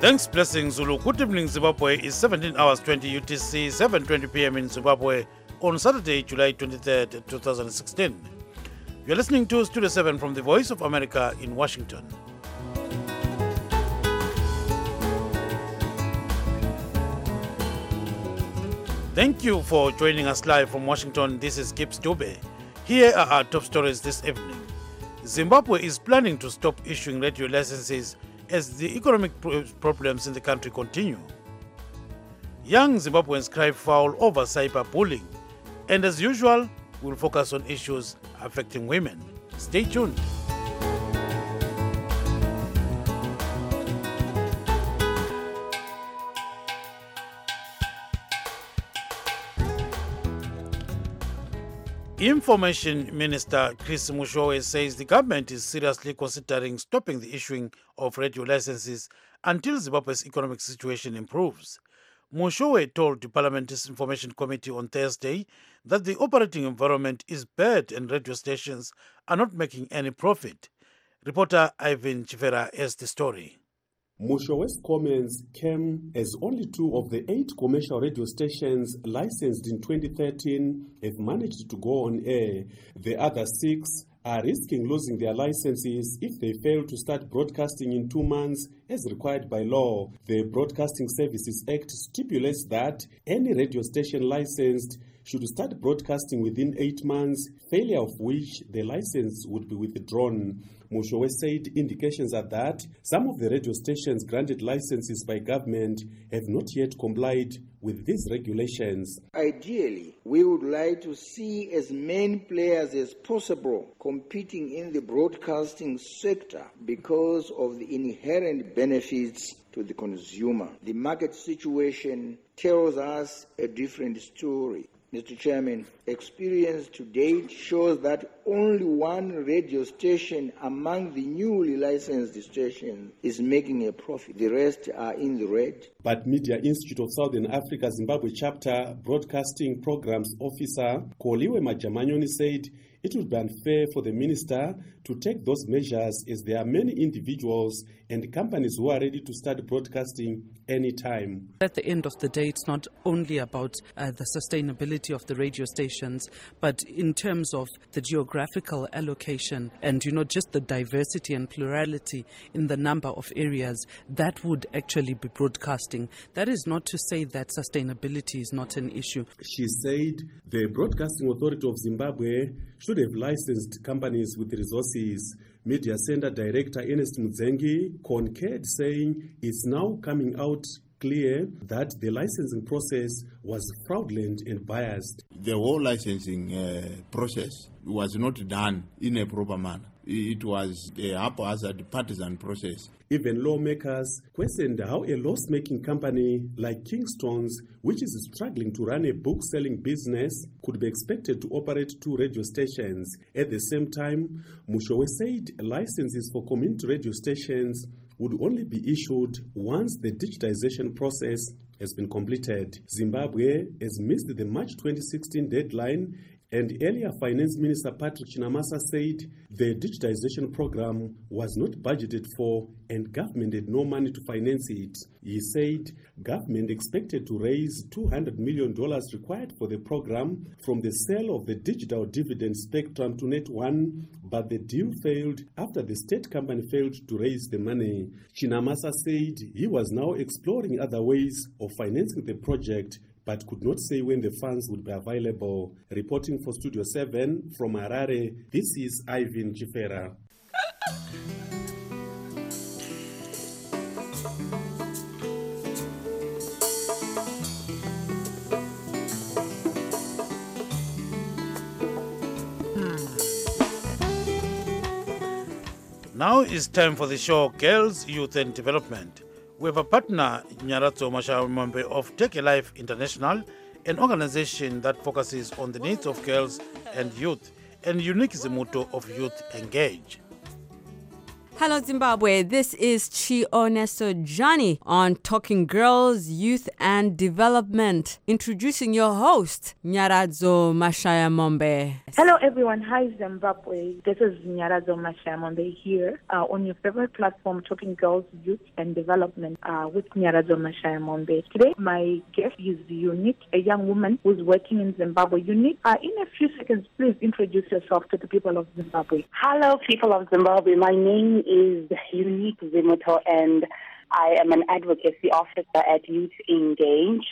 Thanks, Blessing Zulu. Good evening, Zimbabwe. It's 17 hours 20 UTC, 7.20 p.m. in Zimbabwe on Saturday, July 23rd, 2016. You're listening to Studio 7 from the Voice of America in Washington. Thank you for joining us live from Washington. This is Gibbs Dube. Here are our top stories this evening. Zimbabwe is planning to stop issuing radio licenses as the economic problems in the country continue. Young Zimbabweans cry foul over cyberbullying. And as usual, we'll focus on issues affecting women. Stay tuned. Information Minister Chris Mushowe says the government is seriously considering stopping the issuing of radio licenses until Zimbabwe's economic situation improves. Mushowe told the Parliament's Information Committee on Thursday that the operating environment is bad and radio stations are not making any profit. Reporter Irwin Chifera has the story. Mushowe's comments came as only two of the eight commercial radio stations licensed in 2013 have managed to go on air. The other six are risking losing their licenses if they fail to start broadcasting in two months as required by law. The Broadcasting Services Act stipulates that any radio station licensed should start broadcasting within eight months, failure of which the license would be withdrawn. Mushowe said indications are that some of the radio stations granted licenses by government have not yet complied with these regulations. Ideally, we would like to see as many players as possible competing in the broadcasting sector because of the inherent benefits to the consumer. The market situation tells us a different story. Mr. Chairman, experience to date shows that only one radio station among the newly licensed stations is making a profit. The rest are in the red. But Media Institute of Southern Africa Zimbabwe chapter broadcasting programs officer Koliwe Majamanyoni said it would be unfair for the minister to take those measures as there are many individuals and companies who are ready to start broadcasting anytime. At the end of the day, it's not only about uh, the sustainability of the radio stations, but in terms of the geographical allocation and, you know, just the diversity and plurality in the number of areas that would actually be broadcasting. That is not to say that sustainability is not an issue. She said the Broadcasting Authority of Zimbabwe should have licensed companies with resources. Media Center Director Ernest Mudzengi concurred, saying it's now coming out clear that the licensing process was fraudulent and biased. The whole licensing uh, process was not done in a proper manner. It was a haphazard partisan process. Even lawmakers questioned how a loss making company like Kingstons, which is struggling to run a book selling business, could be expected to operate two radio stations. At the same time, Mushowe said licenses for community radio stations would only be issued once the digitization process has been completed. Zimbabwe has missed the March 2016 deadline and earlier Finance Minister Patrick Chinamasa said the digitization program was not budgeted for and government had no money to finance it. He said government expected to raise $200 million required for the program from the sale of the digital dividend spectrum to NetOne, but the deal failed after the state company failed to raise the money. Chinamasa said he was now exploring other ways of financing the project but could not say when the funds would be available. Reporting for Studio 7 from Harare, this is Irwin Chifera. Now it's time for the show Girls, Youth and Development. We have a partner, Nyaradzo Mashamambe of Tag a Life International, an organization that focuses on the needs of girls and youth, and unique the motto of Youth Engage. Hello, Zimbabwe. This is Chi Chioneso Johnny on Talking Girls, Youth and Development. Introducing your host, Nyaradzo Mashaya Mombe. Hello, everyone. Hi, Zimbabwe. This is Nyaradzo Mashaya Mombe here uh, on your favorite platform, Talking Girls, Youth and Development uh, with Nyaradzo Mashaya Mombe. Today, my guest is Unique, a young woman who's working in Zimbabwe. Unique, uh, in a few seconds, please introduce yourself to the people of Zimbabwe. Hello, people of Zimbabwe. My name is Unique Zimuto, and I am an advocacy officer at Youth Engage.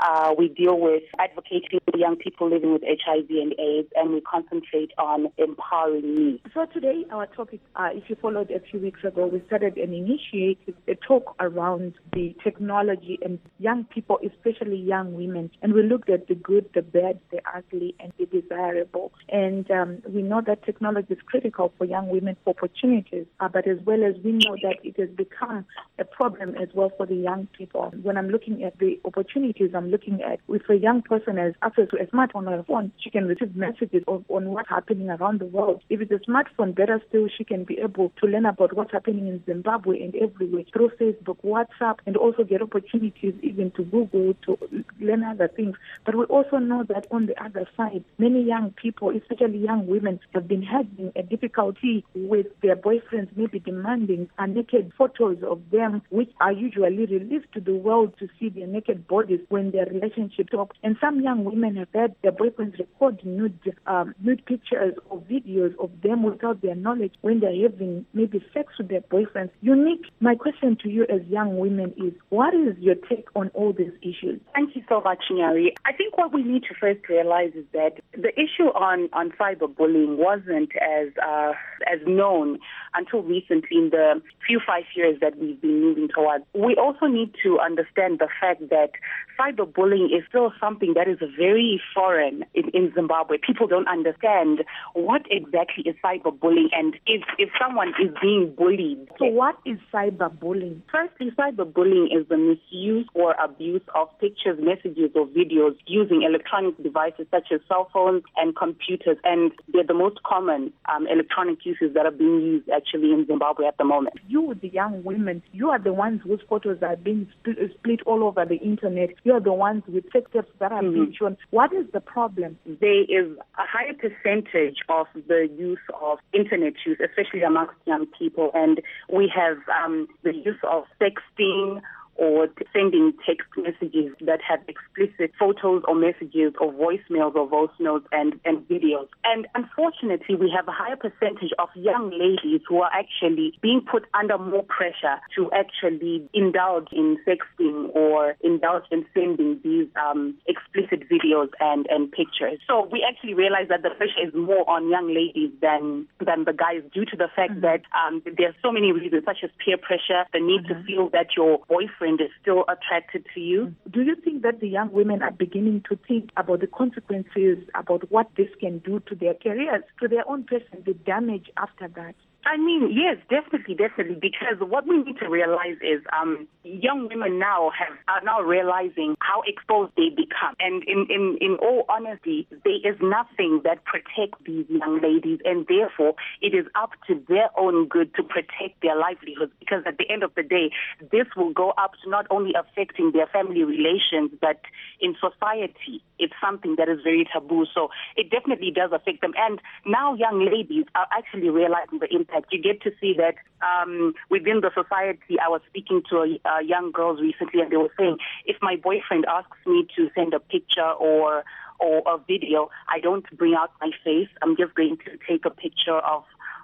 Uh, we deal with advocating for young people living with HIV and AIDS, and we concentrate on empowering youth. So today, our topic, uh, if you followed a few weeks ago, we started and initiated a talk around the technology and young people, especially young women. And we looked at the good, the bad, the ugly, and the desirable. And um, we know that technology is critical for young women for opportunities, uh, but as well as we know that it has become a problem as well for the young people. When I'm looking at the opportunities, I'm looking at if a young person has access to a smartphone or a phone, she can receive messages of, on what's happening around the world. If it's a smartphone, better still, she can be able to learn about what's happening in Zimbabwe and everywhere through Facebook, WhatsApp, and also get opportunities even to Google to learn other things. But we also know that on the other side, many young people, especially young women, have been having a difficulty with their boyfriends maybe demanding naked photos of them, which are usually released to the world to see their naked bodies when their relationship stops. And some young women have had their boyfriends record nude, um, nude pictures or videos of them without their knowledge when they're having maybe sex with their boyfriends. Unique, my question to you as young women is, what is your take on all these issues? Thank you so much, Nyari. I think what we need to first realize is that the issue on, on cyberbullying wasn't as uh, as known until recently in the few five years that we've been moving towards. We also need to understand the fact that cyberbullying is still something that is very foreign in, in Zimbabwe. People don't understand what exactly is cyberbullying and if, if someone is being bullied. So, what is cyberbullying? Firstly, cyberbullying is the misuse or abuse of pictures, messages, or videos using electronic devices such as cell phones and computers, and they're the most common um, electronic uses that are being used actually in Zimbabwe at the moment. You, the young women, you are the ones whose photos are being split, split all over the internet. You are the ones with sex tapes that are Mhm. being shown. What is the problem? there is a higher percentage of the use of internet use, especially amongst young people, and we have um, the use of sexting or sending text messages that have explicit photos or messages or voicemails or voice notes and, and videos. And unfortunately, we have a higher percentage of young ladies who are actually being put under more pressure to actually indulge in sexting or indulge in sending these um, explicit videos and, and pictures. So we actually realize that the pressure is more on young ladies than than the guys due to the fact that um, there are so many reasons, such as peer pressure, the need to feel that your boyfriend is still attracted to you. Do you think that the young women are beginning to think about the consequences, about what this can do to their careers, to their own person, the damage after that? I mean, yes, definitely, definitely. Because what we need to realize is, um, young women now have are now realizing how exposed they become, and in in in all honesty, there is nothing that protects these young ladies, and therefore it is up to their own good to protect their livelihoods. Because at the end of the day, this will go up to not only affecting their family relations, but in society, it's something that is very taboo. So it definitely does affect them. And now young ladies are actually realizing the impact. You get to see that um, within the society. I was speaking to a, uh, young girls recently, and they were saying, if my boyfriend asks me to send a picture or or a video, I don't bring out my face. I'm just going to take a picture of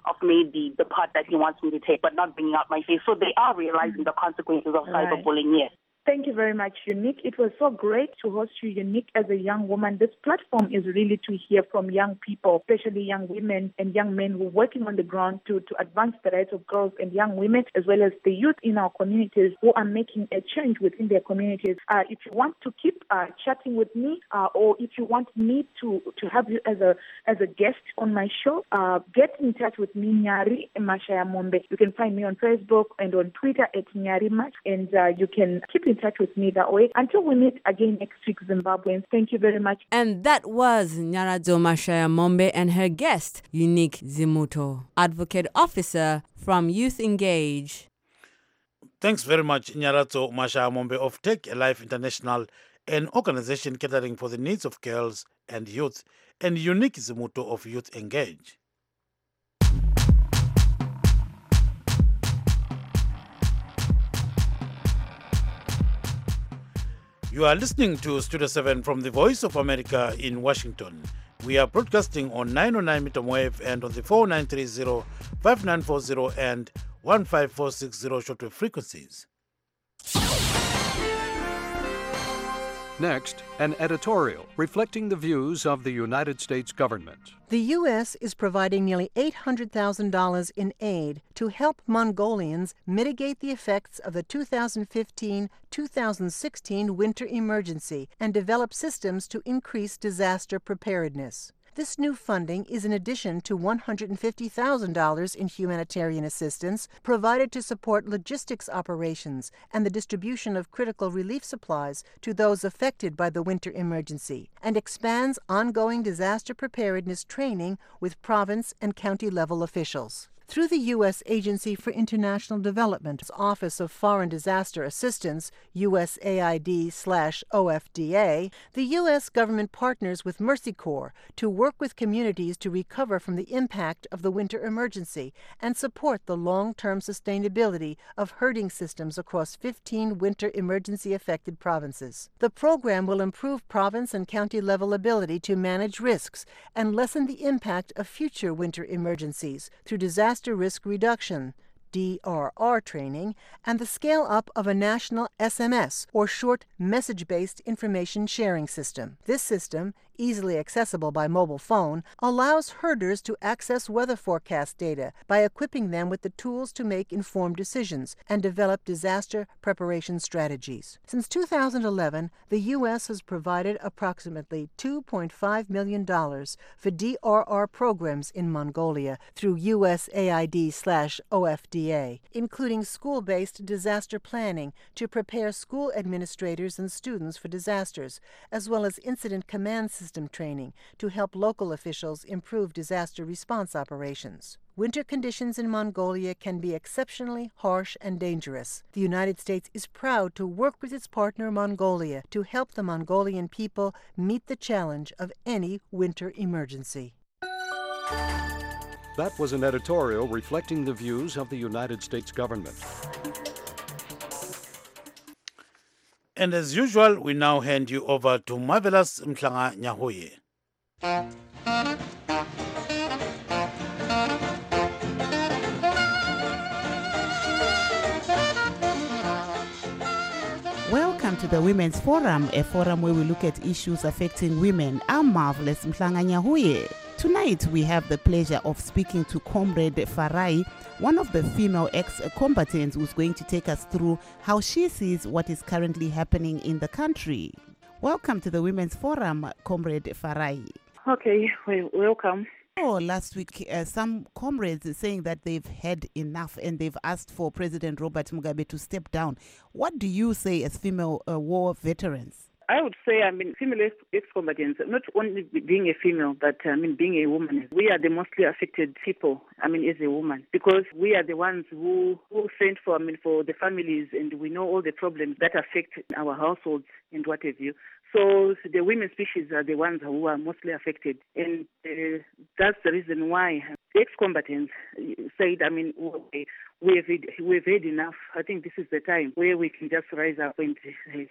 of maybe the part that he wants me to take, but not bringing out my face. So they are realizing the consequences of Right. cyberbullying. Yes. Thank you very much, Unique. It was so great to host you, Unique, as a young woman. This platform is really to hear from young people, especially young women and young men who are working on the ground to, to advance the rights of girls and young women, as well as the youth in our communities who are making a change within their communities. Uh, if you want to keep uh, chatting with me, uh, or if you want me to, to have you as a as a guest on my show, uh, get in touch with me, Nyari Mashaya Mombe. You can find me on Facebook and on Twitter at Nyari Mash, and uh, you can keep in touch with me that way. Until we meet again next week, Zimbabweans. Thank you very much. And that was Nyaradzo Mashaya Mombe and her guest, Unique Zimuto, Advocate Officer from Youth Engage. Thanks very much, Nyaradzo Masha Mombe of Tag a Life International, an organization catering for the needs of girls and youth, and Unique Zimuto of Youth Engage. You are listening to Studio 7 from the Voice of America in Washington. We are broadcasting on 909 meter wave and on the 4930, 5940, and 15460 shortwave frequencies. Next, an editorial reflecting the views of the United States government. The U.S. is providing nearly $800,000 in aid to help Mongolians mitigate the effects of the 2015 2016 winter emergency and develop systems to increase disaster preparedness. This new funding is in addition to $150,000 in humanitarian assistance provided to support logistics operations and the distribution of critical relief supplies to those affected by the winter emergency, and expands ongoing disaster preparedness training with province and county level officials. Through the U.S. Agency for International Development's Office of Foreign Disaster Assistance, USAID slash OFDA, the U.S. government partners with Mercy Corps to work with communities to recover from the impact of the winter emergency and support the long-term sustainability of herding systems across 15 winter emergency affected provinces. The program will improve province and county level ability to manage risks and lessen the impact of future winter emergencies through disaster disaster risk reduction DRR training and the scale up of a national SMS or short message based information sharing system. This system, easily accessible by mobile phone, allows herders to access weather forecast data by equipping them with the tools to make informed decisions and develop disaster preparation strategies. Since 2011, the U.S. has provided approximately $2.5 million for DRR programs in Mongolia through USAID slash OFDA, including school based disaster planning to prepare school administrators and students for disasters, as well as incident command systems system training to help local officials improve disaster response operations. Winter conditions in Mongolia can be exceptionally harsh and dangerous. The United States is proud to work with its partner Mongolia to help the Mongolian people meet the challenge of any winter emergency. That was an editorial reflecting the views of the United States government. And as usual, we now hand you over to Marvelous Mhlanga Nyahuye. Welcome to the Women's Forum, a forum where we look at issues affecting women. I'm Marvelous Mhlanga Nyahuye. Tonight, we have the pleasure of speaking to Comrade Farai, one of the female ex combatants who's going to take us through how she sees what is currently happening in the country. Welcome to the Women's Forum, Comrade Farai. Okay, well, welcome. Oh, last week, uh, some comrades are saying that they've had enough and they've asked for President Robert Mugabe to step down. What do you say as female uh, war veterans? I would say, I mean, female ex-combatants, not only being a female, but uh, I mean, being a woman, we are the mostly affected people, I mean, as a woman, because we are the ones who, who fend for, I mean, for the families, and we know all the problems that affect our households and what have you. So the women species are the ones who are mostly affected, and uh, that's the reason why ex-combatants said, I mean, we have we've had enough. I think this is the time where we can just rise up and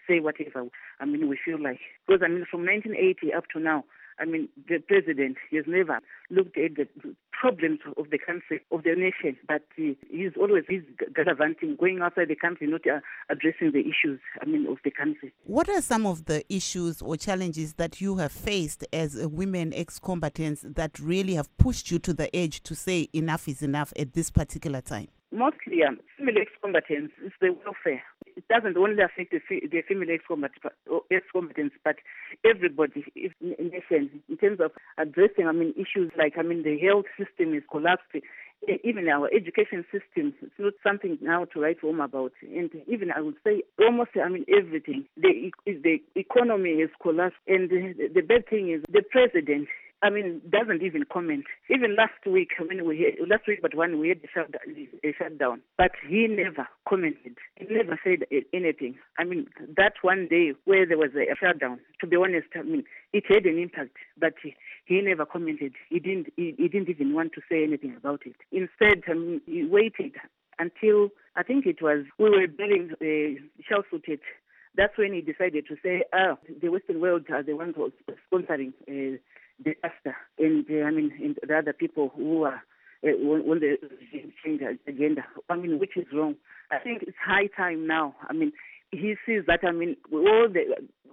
say whatever I mean we feel like. Because I mean, from 1980 up to now, I mean, the president has never looked at the problems of the country, of the nation, but uh, he's always he's gallivanting, going outside the country, not uh, addressing the issues, I mean, of the country. What are some of the issues or challenges that you have faced as women ex-combatants that really have pushed you to the edge to say enough is enough at this particular time? Mostly, um, female ex-combatants is the welfare. It doesn't only affect the, the female ex-combatants, but everybody in nation in terms of addressing, I mean, issues like, I mean, the health system is collapsed even our education system, it's not something now to write home about. And even I would say almost, I mean, everything. The, the economy is collapsed. And the, the bad thing is the president I mean, doesn't even comment. Even last week, when we last week, but when we had the shutdown, but he never commented. He never said anything. I mean, that one day where there was a shutdown, to be honest, I mean, it had an impact, but he, he never commented. He didn't. He, he didn't even want to say anything about it. Instead, I mean, he waited until I think it was we were building uh, shell suited. That's when he decided to say, "Ah, the Western world are the ones who are sponsoring uh, the disaster, and uh, I mean, and the other people who are uh, on the change agenda. I mean, which is wrong. I think it's high time now. I mean, he sees that. I mean, all the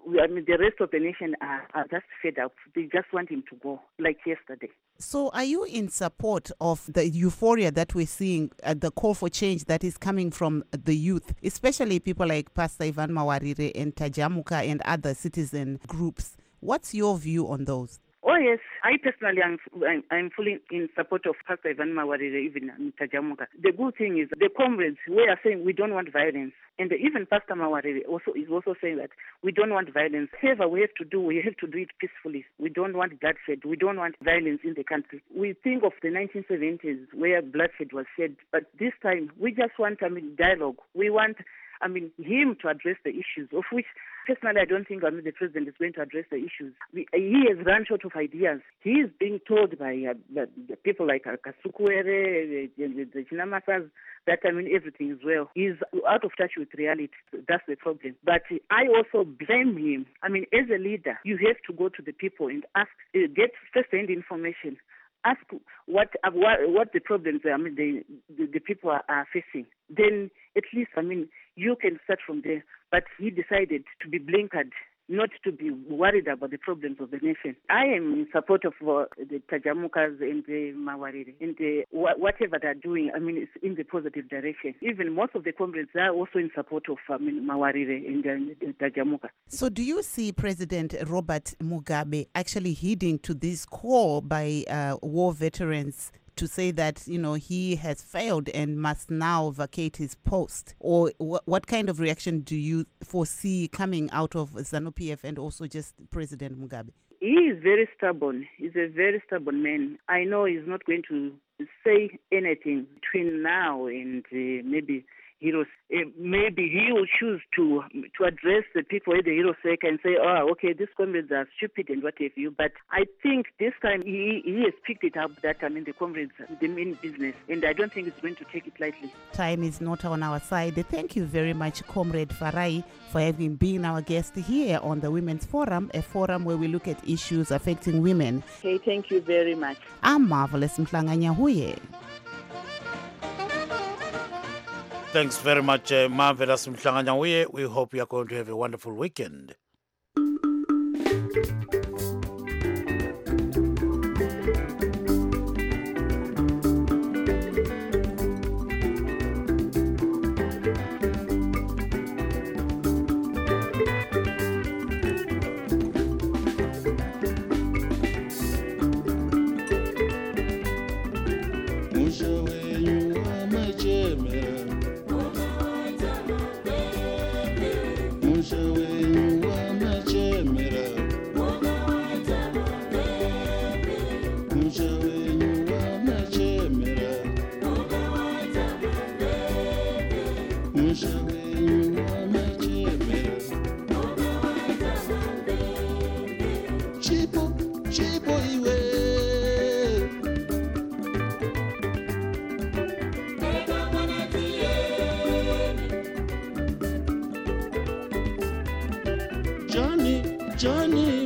I mean, the rest of the nation are, are just fed up. They just want him to go, like yesterday. So, are you in support of the euphoria that we're seeing, uh, the call for change that is coming from the youth, especially people like Pastor Evan Mawarire and Tajamuka and other citizen groups? What's your view on those? Oh yes, I personally am I'm, I'm fully in support of Pastor Evan Mawarire, even in Tajamuka. The good thing is the comrades we are saying we don't want violence, and even Pastor Mawarire also is also saying that we don't want violence. Whatever we have to do, we have to do it peacefully. We don't want bloodshed. We don't want violence in the country. We think of the 1970s where bloodshed was shed, but this time we just want I mean dialogue. We want I mean, him to address the issues, of which personally I don't think I mean, the president is going to address the issues. He has run short of ideas. He is being told by uh, the, people like uh, Kasukuwere, the, the, the Chinamasas, that I mean everything is well. He's out of touch with reality. That's the problem. But I also blame him. I mean, as a leader, you have to go to the people and ask, uh, get first-hand information ask what uh, what, what the problems I mean the the, the people are, are, facing. Then at least I mean you can start from there. But he decided to be blinkered not to be worried about the problems of the nation. I am in support of uh, the Tajamukas and the Mawarire and the, whatever they're doing. I mean, it's in the positive direction. Even most of the comrades are also in support of I Mawarire and the Tajamuka. So, do you see President Robert Mugabe actually heeding to this call by uh, war veterans to say that you know he has failed and must now vacate his post? Or wh- what kind of reaction do you foresee coming out of ZANU PF and also just President Mugabe? He is very stubborn. He's a very stubborn man. I know he's not going to say anything between now and uh, maybe heroes. Uh, maybe he will choose to to address the people at the Heroes Acre and say, "Oh, okay, these comrades are stupid and what have you." But I think this time he he has picked it up that I mean the comrades the main business, and I don't think it's going to take it lightly. Time is not on our side. Thank you very much, Comrade Farai, for having been our guest here on the Women's Forum, a forum where we look at issues affecting women. Okay, thank you very much. I'm Marvelous Mhlanga Thanks very much, uh, Marvelous We hope you are going to have a wonderful weekend. journey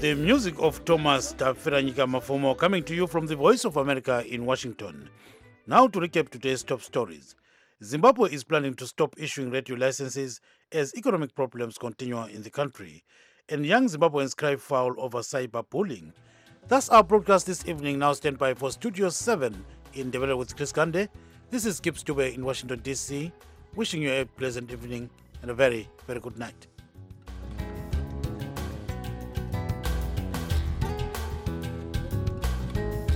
The music of Thomas Tafirenyika Mapfumo coming to you from the Voice of America in Washington. Now to recap today's top stories. Zimbabwe is planning to stop issuing radio licenses as economic problems continue in the country. and young Zimbabweans cry foul over cyberbullying. That's our broadcast this evening. Now stand by for Studio 7 in Develop with Chris Gande. This is Gibbs Dube in Washington, D.C., wishing you a pleasant evening and a very, very good night.